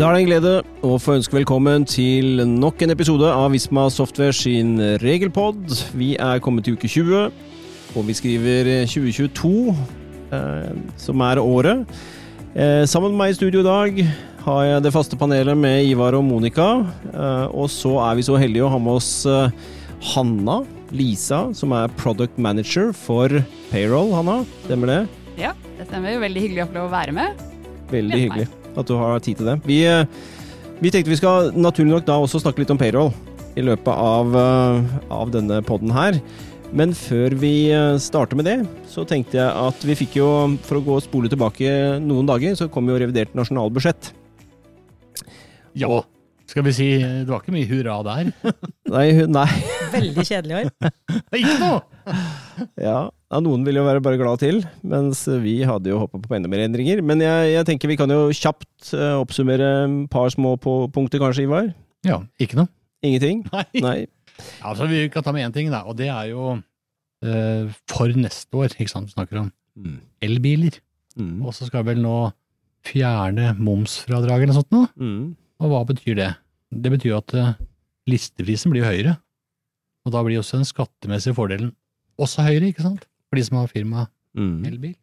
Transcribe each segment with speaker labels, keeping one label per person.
Speaker 1: Da er det en glede å få ønske velkommen til nok en episode av Visma Software sin regelpod. Vi er kommet til uke 20, og vi skriver 2022, eh, som er året. Eh, sammen med meg i studio i dag har jeg det faste panelet med Ivar og Monica. Eh, og så er vi så heldige å ha med oss eh, Hanna Lisa, som er product manager for Payroll. Hanna, stemmer det?
Speaker 2: Ja, det stemmer. Veldig hyggelig å få lov å være med.
Speaker 1: Veldig hyggelig at du har tid til det. Vi, eh, vi tenkte vi skal naturlig nok da også snakke litt om payroll i løpet av, eh, av denne poden her. Men før vi eh, starter med det, så tenkte jeg at vi fikk jo, for å gå og spole tilbake noen dager, så kom jo revidert nasjonalbudsjett.
Speaker 3: Ja. Skal vi si Det var ikke mye hurra der.
Speaker 1: Nei, nei.
Speaker 4: Veldig kjedelig år.
Speaker 3: Ikke noe!
Speaker 1: Ja, ja, noen vil jo være bare glad til, mens vi hadde jo håpa på enda mer endringer. Men jeg, jeg tenker vi kan jo kjapt eh, oppsummere et par små på punkter, kanskje, Ivar?
Speaker 3: Ja, ikke noe.
Speaker 1: Ingenting?
Speaker 3: Nei.
Speaker 1: Nei.
Speaker 3: Altså, vi kan ta med én ting, da, og det er jo eh, for neste år, ikke sant, vi snakker om
Speaker 1: Mm.
Speaker 3: elbiler.
Speaker 1: Mm.
Speaker 3: Og så skal vel nå fjerne momsfradraget eller noe sånt nå.
Speaker 1: Mm.
Speaker 3: Og hva betyr det? Det betyr jo at eh, listeprisen blir høyere. Og da blir også den skattemessige fordelen også høyere, ikke sant? For de som har firma
Speaker 1: Mm.
Speaker 3: elbil.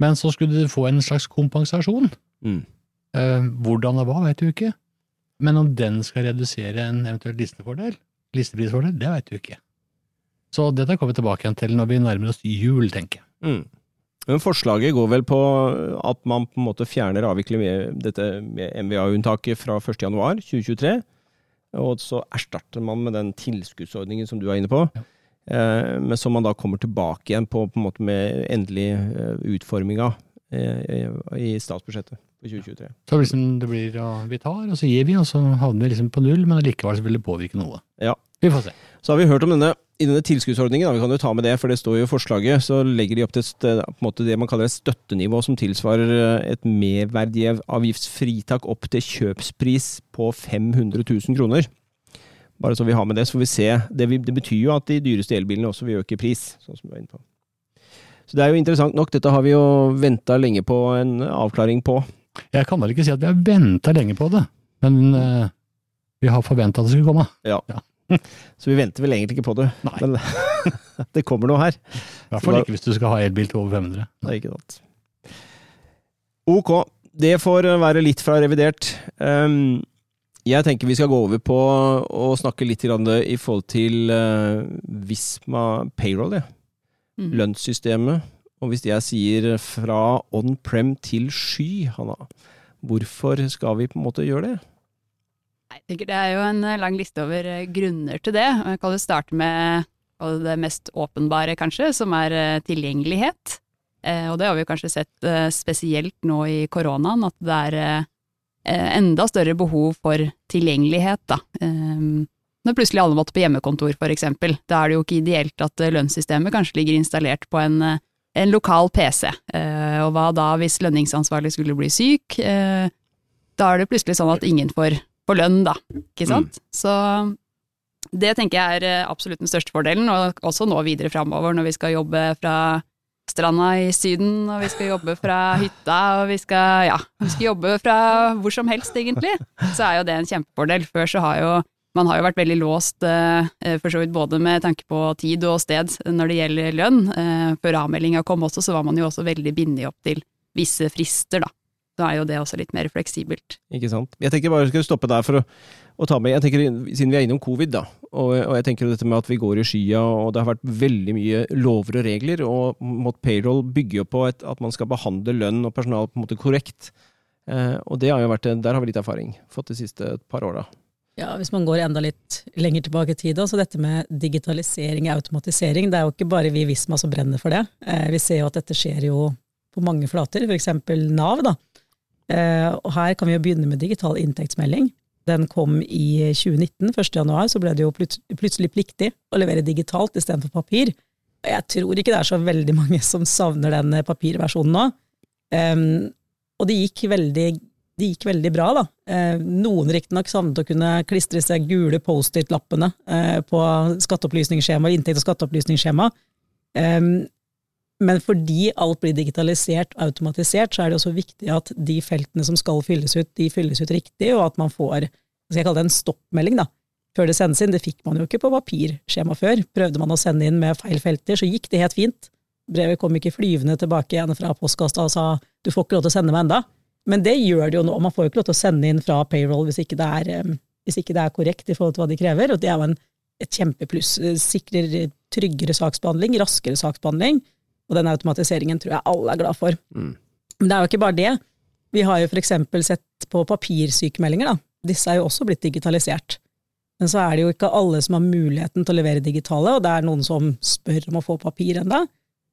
Speaker 3: Men så skulle du få en slags kompensasjon.
Speaker 1: Mm.
Speaker 3: Eh, hvordan det var, vet du ikke. Men om den skal redusere en eventuell listefordel, listeprisfordel, det vet du ikke. Så dette kommer vi tilbake igjen til når vi nærmer oss jul, tenker jeg.
Speaker 1: Mm. Men forslaget går vel på at man på en måte fjerner avvikler med dette MVA-unntaket fra 1.1.2023, og så erstatter man med den tilskuddsordningen som du er inne på.
Speaker 3: Ja.
Speaker 1: Eh, men som man da kommer tilbake igjen på, på en måte med endelig eh, utforming av eh, i statsbudsjettet for 2023.
Speaker 3: Så liksom det blir ja, vi tar, og så gir vi, og så havner vi liksom på null, men allikevel vil det påvirke noe.
Speaker 1: Ja.
Speaker 3: Vi får se.
Speaker 1: Så har vi hørt om denne, i denne tilskuddsordningen, da, vi kan jo ta med det, for det står jo i forslaget, så legger de opp til et, måte det man kaller et støttenivå som tilsvarer et merverdiavgiftsfritak opp til kjøpspris på 500 000 kroner. Bare så vi har med det, så får vi se. Det, det betyr jo at de dyreste elbilene også vil øke pris, sånn som du var inne på. Så det er jo interessant nok, dette har vi jo venta lenge på en avklaring på.
Speaker 3: Jeg kan vel ikke si at vi har venta lenge på det, men uh, vi har forventa at det skulle komme. Ja.
Speaker 1: Så vi venter vel egentlig ikke på det,
Speaker 3: Nei.
Speaker 1: men det kommer noe her.
Speaker 3: I hvert fall ikke hvis du skal ha elbil til over 500.
Speaker 1: Det er ikke sant. Ok, det får være litt fra revidert. Um, jeg tenker vi skal gå over på å snakke litt i forhold til uh, Visma Payroll, ja.
Speaker 2: Mm.
Speaker 1: lønnssystemet. Og hvis jeg sier fra on-prem til sky, Hanna, hvorfor skal vi på en måte gjøre det?
Speaker 2: Jeg tenker det er jo en eh, lang liste over eh, grunner til det. Jeg kan jo starte med det mest åpenbare, kanskje, som er eh, tilgjengelighet. Eh, og det har vi kanskje sett eh, spesielt nå i koronaen, at det er eh, eh, enda større behov for tilgjengelighet, da. Eh, når plutselig alle måtte på hjemmekontor, for eksempel. Da er det jo ikke ideelt at eh, lønnssystemet kanskje ligger installert på en, eh, en lokal PC. Eh, og hva da hvis lønningsansvarlig skulle bli syk? Eh, da er det plutselig sånn at ingen får, får lønn, da. Ikke sant? Så det tenker jeg er eh, absolutt den største fordelen, og også nå videre framover når vi skal jobbe fra stranda i Syden, og vi skal jobbe fra hytta, og vi skal, ja, vi skal jobbe fra hvor som helst, egentlig. Så er jo det en kjempefordel. Før så har jo man har jo vært veldig låst, eh, for så vidt både med tanke på tid og sted når det gjelder lønn. Eh, før avmeldinga kom også, så var man jo også veldig bindet opp til visse frister, da. Da er jo det også litt mer fleksibelt.
Speaker 1: Ikke sant? Jeg tenker bare skal stoppe der for å, å ta med jeg tenker, Siden vi er innom covid, da, og, og jeg tenker dette med at vi går i skya, og det har vært veldig mye lover og regler, og mot payroll bygger jo på et, at man skal behandle lønn og personal på en måte korrekt. Eh, og det har jo vært, der har vi litt erfaring fått de siste par åra.
Speaker 4: Ja, Hvis man går enda litt lenger tilbake i tid, så dette med digitalisering og automatisering, det er jo ikke bare vi i Visma som brenner for det. Eh, vi ser jo at dette skjer jo på mange flater, f.eks. Nav. da. Eh, og her kan vi jo begynne med digital inntektsmelding. Den kom i 2019, 1. januar, så ble det jo plutselig pliktig å levere digitalt istedenfor papir. Og Jeg tror ikke det er så veldig mange som savner den eh, papirversjonen nå. Og det gikk veldig det gikk veldig bra, da. Eh, noen riktignok savnet å kunne klistre seg gule Post-It-lappene eh, på skatteopplysningsskjema, inntekt- og skatteopplysningsskjema. Men fordi alt blir digitalisert og automatisert, så er det også viktig at de feltene som skal fylles ut, de fylles ut riktig, og at man får skal jeg kalle det en stoppmelding, da, før det sendes inn. Det fikk man jo ikke på papirskjema før. Prøvde man å sende inn med feil felter, så gikk det helt fint. Brevet kom ikke flyvende tilbake igjen fra postkassa og sa du får ikke lov til å sende meg enda. Men det gjør det jo nå. Man får jo ikke lov til å sende inn fra payroll hvis ikke det er, eh, ikke det er korrekt i forhold til hva de krever, og det er jo et kjempepluss. Sikrer tryggere saksbehandling, raskere saksbehandling og den automatiseringen tror jeg alle er glad for. Mm. Men det er jo ikke bare det. Vi har jo eksempel sett på papirsykemeldinger, da. Disse er jo også blitt digitalisert. Men så er det jo ikke alle som har muligheten til å levere digitale, og det er noen som spør om å få papir enda,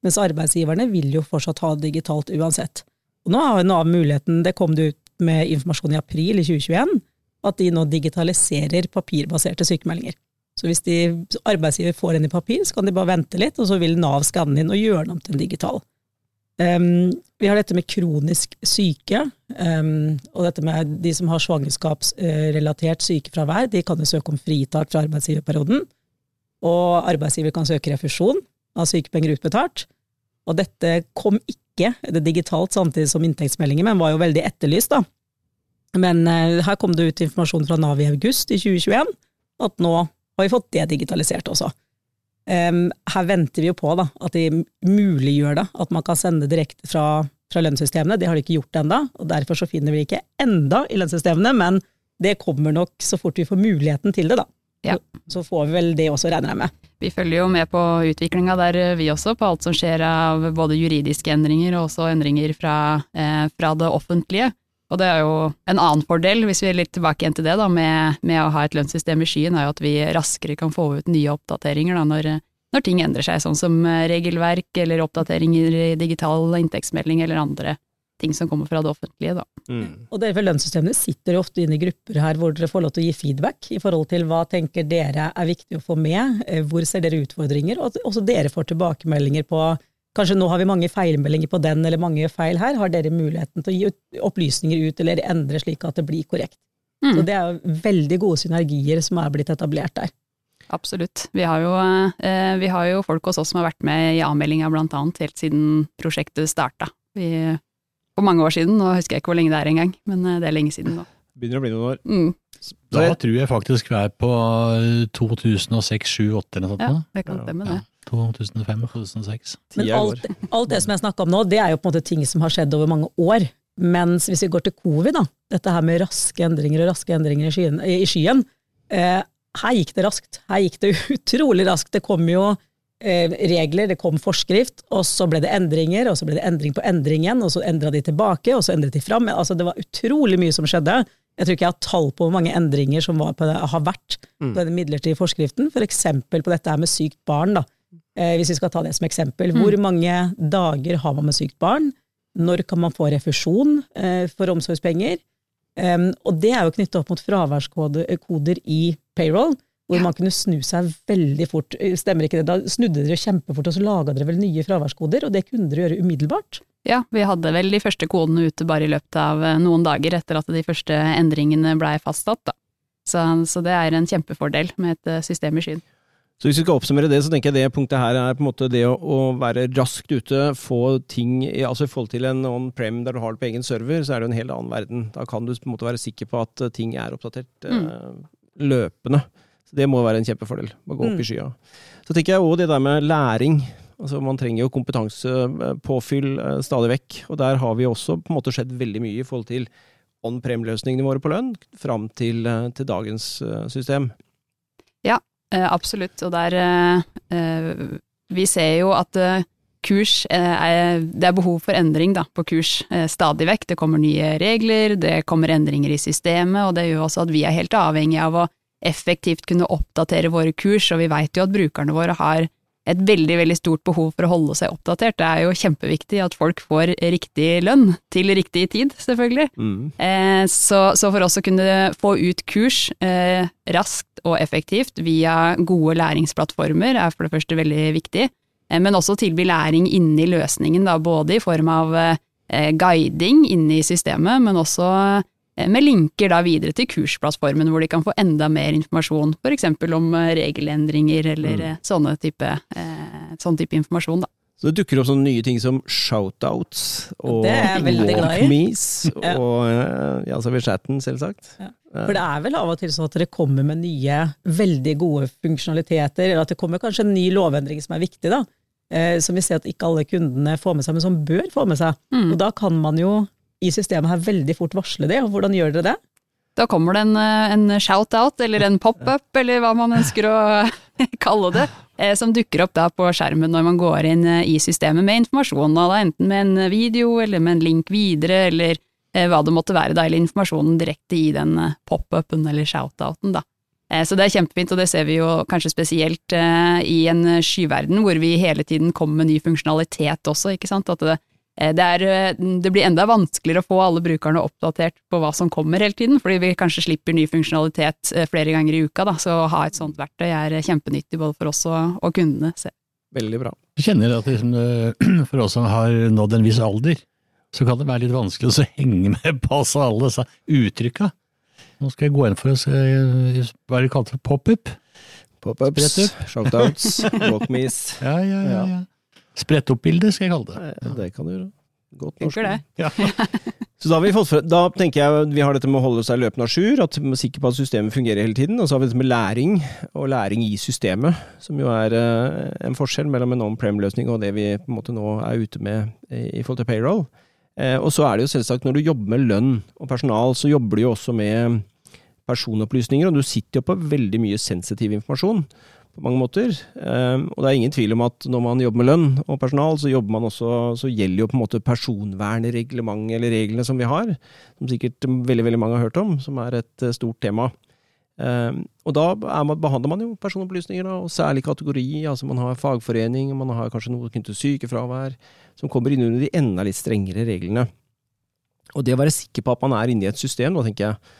Speaker 4: mens arbeidsgiverne vil jo fortsatt ha digitalt uansett. Og nå har Nav muligheten, det kom det ut med informasjon i april i 2021, at de nå digitaliserer papirbaserte sykemeldinger. Så hvis de, arbeidsgiver får en i papir, så kan de bare vente litt, og så vil Nav skanne inn og gjøre den om til en digital. Um, vi har dette med kronisk syke, um, og dette med de som har svangerskapsrelatert sykefravær. De kan jo søke om fritak fra arbeidsgiverperioden, og arbeidsgiver kan søke refusjon av sykepenger utbetalt. Og dette kom ikke det digitalt samtidig som inntektsmeldinger, men var jo veldig etterlyst, da. Men uh, her kom det ut informasjon fra Nav i august i 2021 at nå har vi fått det digitalisert også. Um, her venter vi jo på da, at de muliggjør det, at man kan sende direkte fra, fra lønnssystemene. Det har de ikke gjort enda, og derfor så finner vi det ikke enda i lønnssystemene, men det kommer nok så fort vi får muligheten til det, da. Ja. Så får vi vel det også, regner jeg med.
Speaker 2: Vi følger jo med på utviklinga der, vi også, på alt som skjer av både juridiske endringer og også endringer fra, eh, fra det offentlige. Og det er jo en annen fordel, hvis vi er litt tilbake igjen til det, da, med, med å ha et lønnssystem i skyen, er jo at vi raskere kan få ut nye oppdateringer da, når, når, ting endrer seg, sånn som regelverk eller oppdateringer i digital inntektsmelding eller andre ting som kommer fra det offentlige. Da.
Speaker 4: Mm. Og dere ved lønnssystemene sitter jo ofte inne i grupper her hvor dere får lov til å gi feedback i forhold til hva tenker dere er viktig å få med, eh, hvor ser dere utfordringer, og også dere får tilbakemeldinger på Kanskje nå har vi mange feilmeldinger på den, eller mange feil her. Har dere muligheten til å gi opplysninger ut, eller endre slik at det blir korrekt? Mm. Så det er jo veldig gode synergier som er blitt etablert der.
Speaker 2: Absolutt. Vi har, jo, eh, vi har jo folk hos oss som har vært med i avmeldinga blant annet helt siden prosjektet starta. For mange år siden, nå husker jeg ikke hvor lenge det er engang, men eh, det er lenge siden nå.
Speaker 1: Begynner å bli noen år. Mm.
Speaker 3: Da tror jeg faktisk vi er på 2006-2008 eller noe sånt.
Speaker 2: Ja, det kan stemme det.
Speaker 3: 2005-2006.
Speaker 4: Men alt, alt, det som jeg snakka om nå, det er jo på en måte ting som har skjedd over mange år. Mens hvis vi går til covid, da, dette her med raske endringer og raske endringer i skyen, i skyen eh, her gikk det raskt. Her gikk det utrolig raskt. Det kom jo eh, regler, det kom forskrift, og så ble det endringer, og så ble det endring på endringen, og så endra de tilbake, og så endret de fram. Altså, det var utrolig mye som skjedde. Jeg tror ikke jeg har tall på hvor mange endringer som det, har vært på mm. denne midlertidige forskriften, f.eks. For på dette her med sykt barn. da hvis vi skal ta det som eksempel. Mm. Hvor mange dager har man med sykt barn? Når kan man få refusjon eh, for omsorgspenger? og det er jo knyttet opp mot fraværskoder i payroll, hvor ja. man kunne snu seg veldig fort. Eh, stemmer ikke det? Da snudde dere kjempefort, og så laga dere vel nye fraværskoder, og det kunne dere gjøre umiddelbart?
Speaker 2: Ja, vi hadde vel de første kodene ute bare i løpet av noen dager etter at de første endringene blei fastsatt, da. Så, så, det er en kjempefordel med et system i skyen.
Speaker 1: Så hvis vi skal oppsummere det, så tenker jeg det punktet her er på en måte det å, å være raskt ute, få ting altså I forhold til en on-prem der du har det på egen server, så er det jo en helt annen verden. Da kan du på en måte være sikker på at ting er oppdatert mm. eh, løpende. Så Det må være en kjempefordel, å gå opp mm. i skya. Så tenker jeg òg det der med læring. Altså Man trenger jo kompetansepåfyll eh, stadig vekk, og der har vi også på en måte skjedd veldig mye i forhold til on-prem-løsningene våre på lønn, fram til, uh, til dagens system.
Speaker 2: Ja, Eh, absolutt, og der eh, eh, Vi ser jo at kurs er, Det er behov for endring da, på kurs stadig vekk. Det kommer nye regler, det kommer endringer i systemet, og det gjør også at vi er helt avhengig av å effektivt kunne oppdatere våre kurs, og vi veit jo at brukerne våre har et veldig, veldig stort behov for å holde seg oppdatert. Det er jo kjempeviktig at folk får riktig lønn, til riktig tid, selvfølgelig. Mm. Eh, så, så, for oss å kunne få ut kurs eh, raskt og effektivt via gode læringsplattformer er for det første veldig viktig, eh, men også tilby læring inni løsningen, da, både i form av eh, guiding inne i systemet, men også med linker da videre til kursplattformen, hvor de kan få enda mer informasjon, f.eks. om eh, regelendringer eller mm. Eh, sånne type, sånn type informasjon. Da.
Speaker 1: Så det dukker opp sånne nye ting som shoutouts og
Speaker 4: er Ja.
Speaker 1: og eh, ja, så ved chatten, selvsagt.
Speaker 4: Ja. For det er vel av og til sånn at dere kommer med nye, veldig gode funksjonaliteter, eller at det kommer kanskje en ny lovendring som er viktig, da. Eh, som vi ser at ikke alle kundene får med seg, men som bør få med seg.
Speaker 2: Mm.
Speaker 4: Og da kan man jo i systemet her veldig fort varsle det, og hvordan gjør dere det?
Speaker 2: Da kommer det en, eh, en shout-out, eller en pop-up, eller hva man ønsker å kalle det, eh, som dukker opp da på skjermen når man går inn eh, i systemet med informasjon, da, enten med en video eller med en link videre, eller hva det måtte være, da, eller informasjonen direkte i den pop-upen eller shout-outen. da. Så det er kjempefint, og det ser vi jo kanskje spesielt i en skyverden hvor vi hele tiden kommer med ny funksjonalitet også, ikke sant. At det, det, er, eh, det blir enda vanskeligere å få alle brukerne oppdatert på hva som kommer hele tiden, fordi vi kanskje slipper ny funksjonalitet eh, flere ganger i uka, da. Så å ha et sånt verktøy er eh, kjempenyttig både for oss og, og kundene. Så
Speaker 1: Veldig bra.
Speaker 3: Jeg kjenner at liksom, eh, for oss som har nådd en viss alder, så kan det være litt vanskelig å henge med på alle disse uttrykka. Nå skal jeg gå inn for å se hva de det kalt for pop-up.
Speaker 1: Pop-ups, shoutouts, walkmes.
Speaker 3: Ja, ja, ja. ja. Sprett opp-bilde, skal jeg kalle det.
Speaker 1: Ja. Det kan du gjøre. Godt norsk.
Speaker 3: Ja.
Speaker 1: Så da har vi fått fra, da tenker jeg vi har dette med å holde seg løpende à jour, at vi er sikre på at systemet fungerer hele tiden. Og så har vi dette med læring, og læring i systemet, som jo er eh, en forskjell mellom en on-prem-løsning og det vi på en måte nå er ute med i, i forhold til payroll. Eh, og så er det jo selvsagt, når du jobber med lønn og personal, så jobber du jo også med personopplysninger, og du sitter jo på veldig mye sensitiv informasjon på mange måter. Eh, og det er ingen tvil om at når man jobber med lønn og personal, så også, så gjelder jo på en måte personvernreglementet eller reglene som vi har, som sikkert veldig veldig mange har hørt om, som er et eh, stort tema. Eh, og da man, behandler man jo personopplysninger, da, og særlig kategori. altså Man har fagforening, man har kanskje noe knyttet til sykefravær, som kommer inn under de enda litt strengere reglene. Og det å være sikker på at man er inne i et system, da, tenker jeg,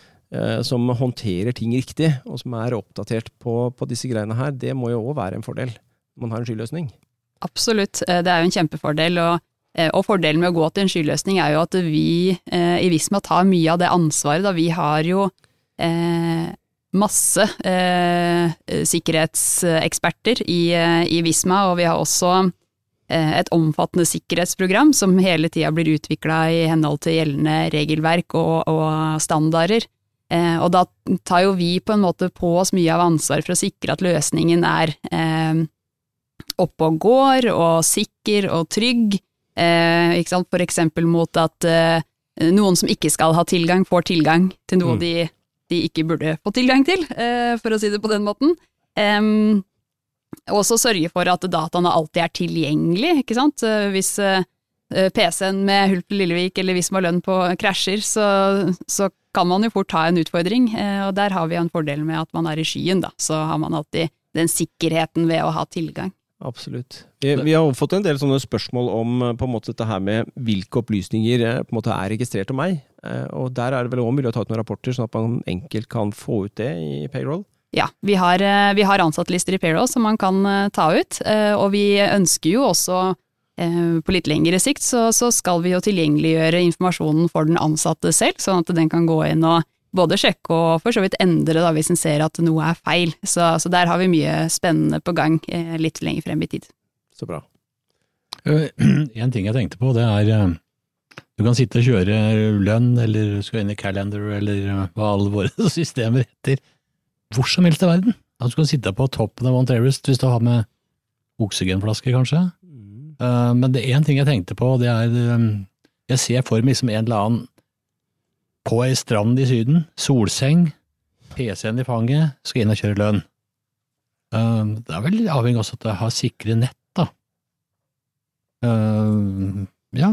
Speaker 1: som håndterer ting riktig, og som er oppdatert på, på disse greiene her, det må jo òg være en fordel man har en skyløsning.
Speaker 2: Absolutt, eh, det er jo en kjempefordel. Og, eh, og fordelen med å gå til en skyløsning er jo at vi eh, i Visma tar mye av det ansvaret. Da vi har jo eh, masse eh, sikkerhetseksperter i, eh, i Visma, og vi har også eh, et omfattende sikkerhetsprogram som hele tida blir utvikla i henhold til gjeldende regelverk og, og standarder. Eh, og da tar jo vi på en måte på oss mye av ansvaret for å sikre at løsningen er eh, oppe og går, og sikker og trygg. Eh, ikke sant? For eksempel mot at eh, noen som ikke skal ha tilgang, får tilgang til noe
Speaker 1: Mm.
Speaker 2: de, de ikke burde få tilgang til, eh, for å si det på den måten. Og så sørge for at dataene alltid er tilgjengelig, ikke sant. Eh, Hvis PC-en med Hulp Lillevik eller Visma Lønn på krasjer, så, så kan man jo fort ha en utfordring, eh, og der har vi en fordel med at man er i skyen, da. Så har man alltid den sikkerheten ved å ha tilgang.
Speaker 1: Absolutt. Vi, vi har fått en del sånne spørsmål om eh, på en måte dette her med hvilke opplysninger eh, på en måte er registrert om meg. Og der er det vel òg mulig å ta ut noen rapporter, sånn at man enkelt kan få ut det i payroll.
Speaker 2: Ja, vi har, vi har ansattlister i payroll som man kan ta ut, og vi ønsker jo også på litt lengre sikt så, så skal vi jo tilgjengeliggjøre informasjonen for den ansatte selv, sånn at den kan gå inn og både sjekke og for så vidt endre da, hvis en ser at noe er feil. Så, så der har vi mye spennende på gang eh, litt lenger frem i tid.
Speaker 1: Så bra.
Speaker 3: Eh, En ting jeg tenkte på, det er eh, du kan sitte og kjøre lønn, eller du skal inn i Calendar, eller eh, hva alle våre systemer heter, hvor som helst i verden. At du kan sitte på toppen av Mount Everest hvis du har med oksygenflaske, kanskje. Eh, Men det er én ting jeg tenkte på, det er eh, Jeg ser for meg liksom en eller annen på ei strand i Syden, solseng, PC-en i fanget, skal inn og kjøre lønn. Eh, Det er vel avhengig også at jeg har sikre nett, da. Ja,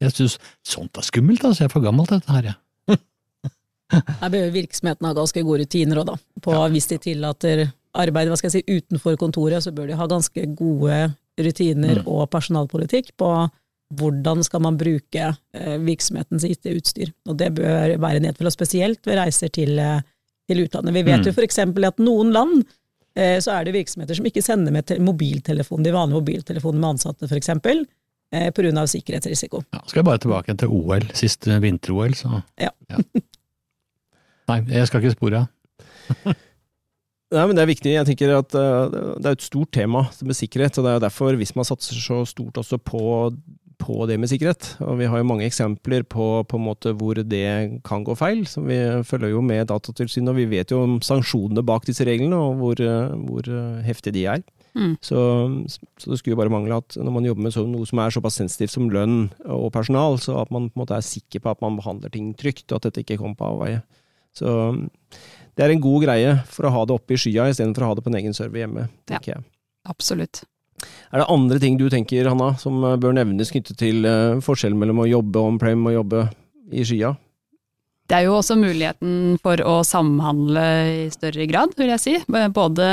Speaker 3: jeg synes sånt er skummelt, altså. Jeg er for gammel til dette her, jeg.
Speaker 4: Her bør virksomheten ha ganske gode rutiner òg, da. På hvis de tillater arbeid hva skal jeg si, utenfor kontoret, så bør de ha ganske gode rutiner
Speaker 3: Mm.
Speaker 4: og personalpolitikk på hvordan skal man bruke eh, virksomhetens IT-utstyr. Og det bør være nedfelt, spesielt ved reiser til, eh, til utlandet. Vi vet
Speaker 3: Mm.
Speaker 4: jo eksempel at noen land eh, så er det virksomheter som ikke sender med te- mobiltelefon, de vanlige mobiltelefonene med ansatte grunn av sikkerhetsrisiko.
Speaker 3: Ja, skal jeg bare tilbake til OL, siste vinter-OL, så
Speaker 4: Ja.
Speaker 3: Nei, jeg skal ikke spore av.
Speaker 1: Nei, men Det er viktig. Jeg tenker at uh, Det er et stort tema med sikkerhet. og Det er derfor man satser så stort også på, på, det med sikkerhet. Og Vi har jo mange eksempler på, på hvor det kan gå feil. så Vi følger jo med Datatilsynet, og vi vet jo om sanksjonene bak disse reglene, og hvor, hvor heftige de er. Mm. Så, så, det skulle jo bare mangle at når man jobber med så, noe som er såpass sensitivt som lønn og personal, så at man på en måte er sikker på at man behandler ting trygt, og at dette ikke kommer på avveie. Så det er en god greie for å ha det oppe i skya istedenfor å ha det på en egen server hjemme, ja, jeg.
Speaker 2: Absolutt.
Speaker 1: Er det andre ting du tenker, Hanna, som eh, bør nevnes knyttet til uh, forskjellen mellom å jobbe on-prem og jobbe i skya?
Speaker 2: Det er jo også muligheten for å samhandle i større grad, vil jeg si. Både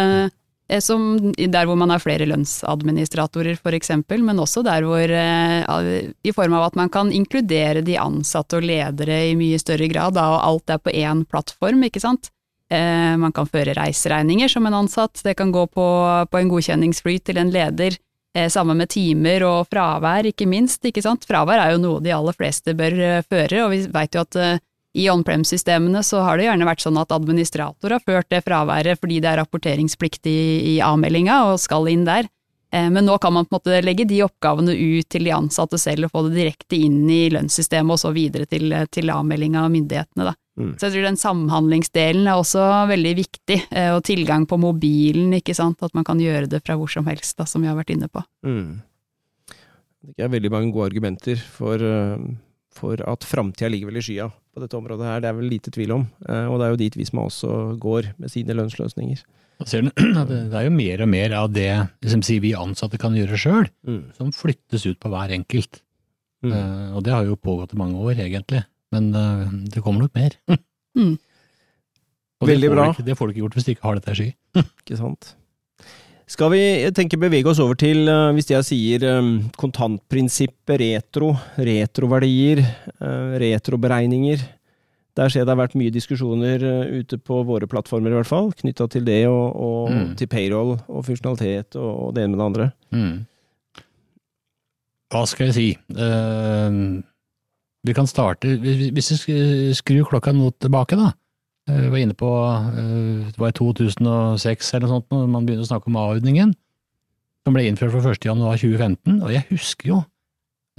Speaker 2: eh, som der hvor man har flere lønnsadministratorer f.eks., men også der hvor i form av at man kan inkludere de ansatte og ledere i mye større grad, da, og alt er på én plattform, ikke sant. Eh, man kan føre reiseregninger som en ansatt, det kan gå på, på en godkjenningsfly til en leder. Eh, sammen med timer og fravær, ikke minst. ikke sant? Fravær er jo noe de aller fleste bør eh, føre, og vi veit jo at i on-prem-systemene så har det gjerne vært sånn at administrator har ført det fraværet fordi det er rapporteringspliktig i avmeldinga og skal inn der. Men nå kan man på en måte legge de oppgavene ut til de ansatte selv og få det direkte inn i lønnssystemet og så videre til, til avmeldinga av myndighetene. Da. Mm. Så jeg tror den samhandlingsdelen er også veldig viktig, eh, og tilgang på mobilen, ikke sant, at man kan gjøre det fra hvor som helst, da, som vi har vært inne på. Mm.
Speaker 1: Det er veldig mange gode argumenter for, eh, for at framtida ligger vel i skya på dette området her, det er vel lite tvil om, eh, og det er jo dit Visma også går med sine lønnsløsninger.
Speaker 3: Det er jo mer og mer av det liksom, vi ansatte kan gjøre sjøl, mm. som flyttes ut på hver enkelt. Mm. Og det har jo pågått i mange år, egentlig. Men uh, det kommer nok mer. mm.
Speaker 1: Veldig bra.
Speaker 3: Ikke, det får du ikke gjort hvis du ikke har dette i sky.
Speaker 1: ikke sant. Skal vi tenke bevege oss over til, uh, hvis jeg sier um, kontantprinsippet, retro, retroverdier, uh, retroberegninger. Der ser jeg det har vært mye diskusjoner ute på våre plattformer, i hvert fall, knytta til det og, og mm. til payroll og funksjonalitet og, og, det ene med det andre. Mm.
Speaker 3: Hva skal jeg si? Uh, vi kan starte, hvis vi skrur klokka noe tilbake, da. Eh, vi var inne på eh, det var i 2006 eller noe sånt når man begynner å snakke om A-ordningen, som ble innført fra 1. januar 2015. Og jeg husker jo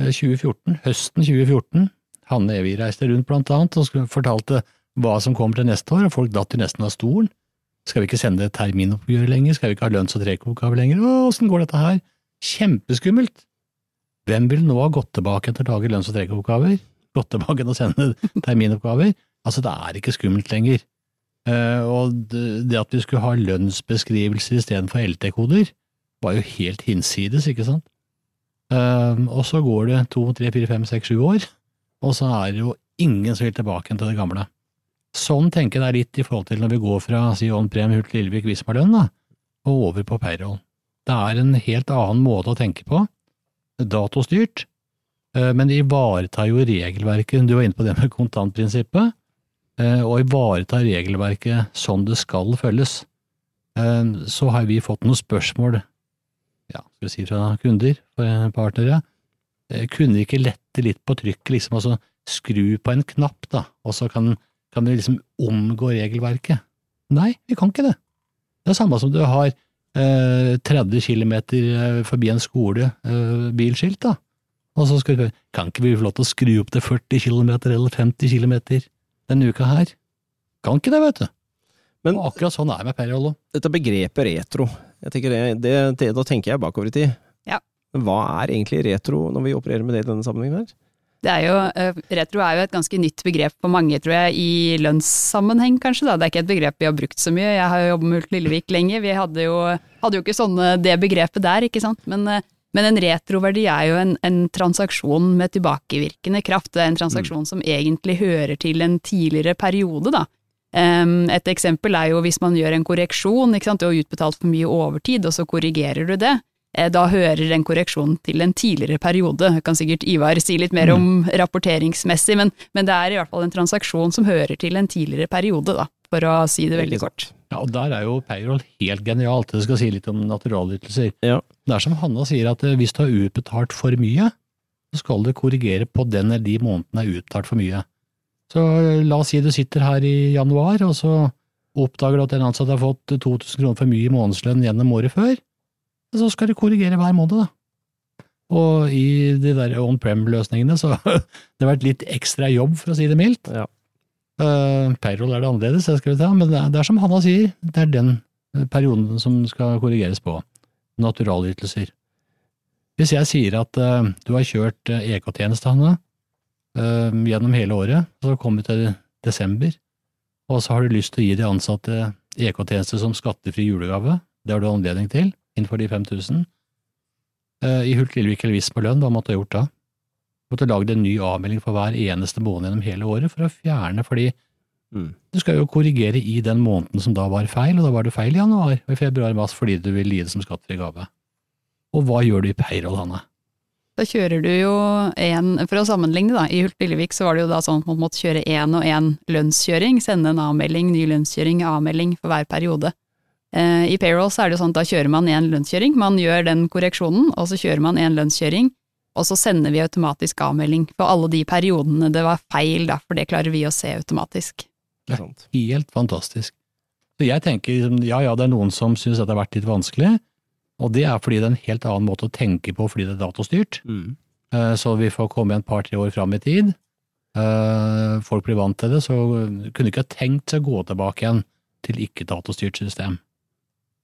Speaker 3: 2014, eh, høsten 2014. Hanne Evig reiste rundt blant annet og fortalte hva som kommer til neste år, og folk datt jo nesten av stolen. Skal vi ikke sende terminoppgjør lenger? Skal vi ikke ha lønns- og trekoppgave lenger? Åssen går dette her? Kjempeskummelt! Hvem vil nå ha gått tilbake til å lage lønns- og trekoppgaver? Tilbake og sende terminoppgaver. Altså, det er ikke skummelt lenger. Uh, og det at vi skulle ha lønnsbeskrivelser istedenfor LT-koder, var jo helt hinsides, ikke sant? Uh, og så går det to, tre, fire, fem, seks, sju år, og så er det jo ingen som vil tilbake til det gamle. Sånn tenker jeg det er litt i forhold til når vi går fra si on-prem Hult Lillevik da, og over på payroll. Det er en helt annen måte å tenke på, datostyrt, Eh, men det ivaretar jo regelverket, du var inne på det med kontantprinsippet, eh, og ivaretar regelverket sånn det skal følges. Eh, så har vi fått noen spørsmål, ja, skal vi si fra kunder, partnere. Kunne ikke lette litt på trykket, liksom, altså skru på en knapp, da, og så kan, kan vi liksom omgå regelverket? Nei, vi kan ikke det. Det er samme som du har 30 km forbi en skole, bilskilt, da og så skal vi Kan ikke vi få lov til å skru opp til 40 km eller 50 km denne uka her? Kan ikke det, vet du. Men og akkurat sånn er det med Periolo.
Speaker 1: Dette begrepet retro, jeg tenker det, det, det, da tenker jeg bakover i tid.
Speaker 2: Ja.
Speaker 1: Men hva er egentlig retro, når vi opererer med det i denne sammenhengen her?
Speaker 2: Det er jo, uh, retro er jo et ganske nytt begrep for mange, tror jeg, i lønnssammenheng kanskje. Da. Det er ikke et begrep vi har brukt så mye. Jeg har jo jobbet med Ulf Lillevik lenge, vi hadde jo, hadde jo ikke sånne, det begrepet der, ikke sant. Men uh, men en retroverdi er jo en, en, transaksjon med tilbakevirkende kraft. Det er en transaksjon mm. som egentlig hører til en tidligere periode, da. Et eksempel er jo hvis man gjør en korreksjon, ikke sant, du har utbetalt for mye overtid, og så korrigerer du det. Eh, da hører en korreksjon til en tidligere periode. Jeg kan sikkert Ivar si litt mer om mm. rapporteringsmessig, men, men, det er i hvert fall en transaksjon som hører til en tidligere periode, da, for å si det veldig kort.
Speaker 3: Ja, og Der er jo payroll helt genialt. Det skal si litt om naturalytelser.
Speaker 1: Ja.
Speaker 3: Det er som Hanna sier, at eh, hvis du har utbetalt for mye, så skal du korrigere på den eller de månedene er utbetalt for mye. Så eh, la oss si du sitter her i januar, og så Oppdager du at en ansatt har fått 2000 kroner for mye i månedslønn gjennom året før, så skal du korrigere hver måned, da. Og i de der on-prem-løsningene så har det vært litt ekstra jobb, for å si det mildt.
Speaker 1: Ja.
Speaker 3: Uh, payroll er det annerledes, det skal vi ta, men det er, det er som Hanna sier, det er den perioden som skal korrigeres på. Naturalytelser. Hvis jeg sier at uh, du har kjørt EK-tjeneste, Hanne, uh, gjennom hele året, så kommer vi til desember, og så har du lyst til å gi de ansatte EK-tjeneste som skattefri julegave, det har du anledning til, innenfor de 5000. Uh, I Hult Lillevik eller på lønn, hva måtte du ha gjort da? Du måtte lagd en ny avmelding for hver eneste måned gjennom hele året for å fjerne, fordi
Speaker 1: Mm.
Speaker 3: du skal jo korrigere i den måneden som da var feil, og da var det feil i januar og i februar og mars fordi du vil gi det som skattefri gave. Og hva gjør du i payroll, Hanne?
Speaker 2: Da kjører du jo en, for å sammenligne da, i Hult Lillevik så var det jo da sånn at man måtte kjøre én og én lønnskjøring, sende en avmelding, ny lønnskjøring, avmelding for hver periode. Eh, I payroll så er det jo sånn at da kjører man én lønnskjøring, man gjør den korreksjonen, og så kjører man én lønnskjøring, og så sender vi automatisk avmelding for alle de periodene det var feil, da, for det klarer vi å se automatisk.
Speaker 1: Ikke sant.
Speaker 3: Helt fantastisk. Så jeg tenker, ja ja, det er noen som syns at det har vært litt vanskelig, og det er fordi det er en helt annen måte å tenke på fordi det er datastyrt.
Speaker 1: Mm.
Speaker 3: Eh, Så vi får komme en par-tre år fram i tid. Eh, Folk blir vant til det, så kunne ikke ha tenkt seg å gå tilbake igjen til ikke-datastyrt system.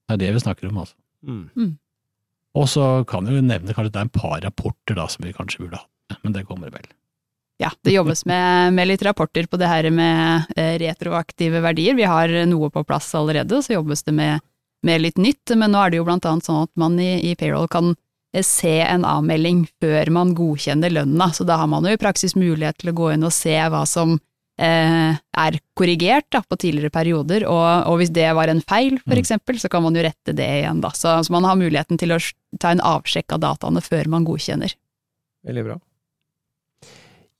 Speaker 3: Det er det vi snakker om, altså.
Speaker 1: Mm.
Speaker 3: Og så kan vi jo nevne kanskje det er en par rapporter da som vi kanskje burde hatt, men det kommer vel.
Speaker 2: Ja, det jobbes med, med litt rapporter på det her med eh, retroaktive verdier. Vi har noe på plass allerede, så jobbes det med, med litt nytt. Men nå er det jo blant annet sånn at man i, i payroll kan eh, se en avmelding før man godkjenner lønna, så da har man jo i praksis mulighet til å gå inn og se hva som eh, er korrigert da, på tidligere perioder, og, og hvis det var en feil, for
Speaker 3: Mm.
Speaker 2: eksempel, så kan man jo rette det igjen, da. Så, så man har muligheten til å ta en avsjekk av dataene før man godkjenner.
Speaker 1: Veldig bra.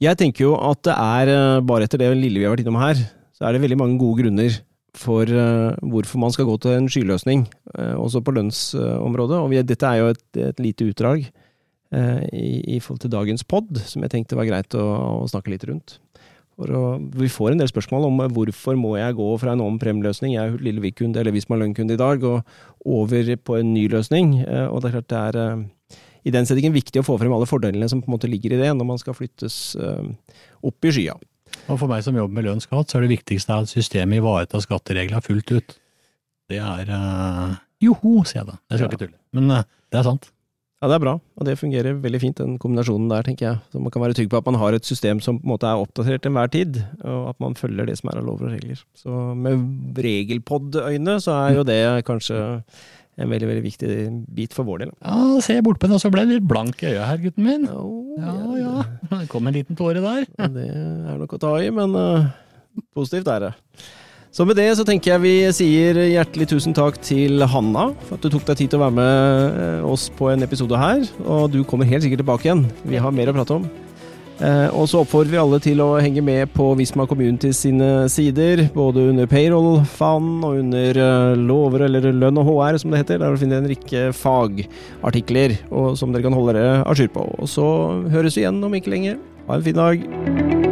Speaker 1: Jeg tenker jo at det er, eh, bare etter det lille vi har vært innom her, så er det veldig mange gode grunner for eh, hvorfor man skal gå til en skyløsning, eh, også på lønnsområdet. Og dette er jo et, et lite utdrag i, i forhold til dagens pod, som jeg tenkte var greit å, å snakke litt rundt. Å, vi får en del spørsmål om hvorfor må jeg gå fra en om-prem-løsning, jeg er Lillevik-kunde eller Visma Lønn-kunde i dag, og over på en ny løsning. Og det er klart det er i den settingen viktig å få frem alle fordelene som på en måte ligger i det, når man skal flyttes eh, opp i skya.
Speaker 3: Og for meg som jobber med lønnsskatt, så er det viktigste at systemet ivaretar skattereglene fullt ut. Det er uh, joho, sier jeg da. Jeg skal
Speaker 1: Ja.
Speaker 3: ikke tulle. Men uh, det er sant.
Speaker 1: Ja, det er bra, og det fungerer veldig fint, den kombinasjonen der, tenker jeg. Så man kan være trygg på at man har et system som på en måte er oppdatert til enhver tid, og at man følger det som er av lover og regler. Så med regelpod-øyne så er jo det kanskje en veldig, veldig viktig bit for vår del.
Speaker 3: Ja, ser jeg bort på den, og så ble det litt blank i øya her, gutten min.
Speaker 1: Oh,
Speaker 3: Ja, ja. Det kom en liten tåre der.
Speaker 1: Det er nok å ta i, men uh, positivt er det. Så med det så tenker jeg vi sier hjertelig tusen takk til Hanna for at du tok deg tid til å være med eh, oss på en episode her. Og du kommer helt sikkert tilbake igjen. Vi har mer å prate om. Eh, og så oppfordrer vi alle til å henge med på Visma Community sine sider, både under payroll-fanen og under eh, lover eller lønn og HR, som det heter. Der finner dere en rekke fagartikler som dere kan holde dere à jour på. Og så høres vi igjen om ikke lenge. Ha en fin dag.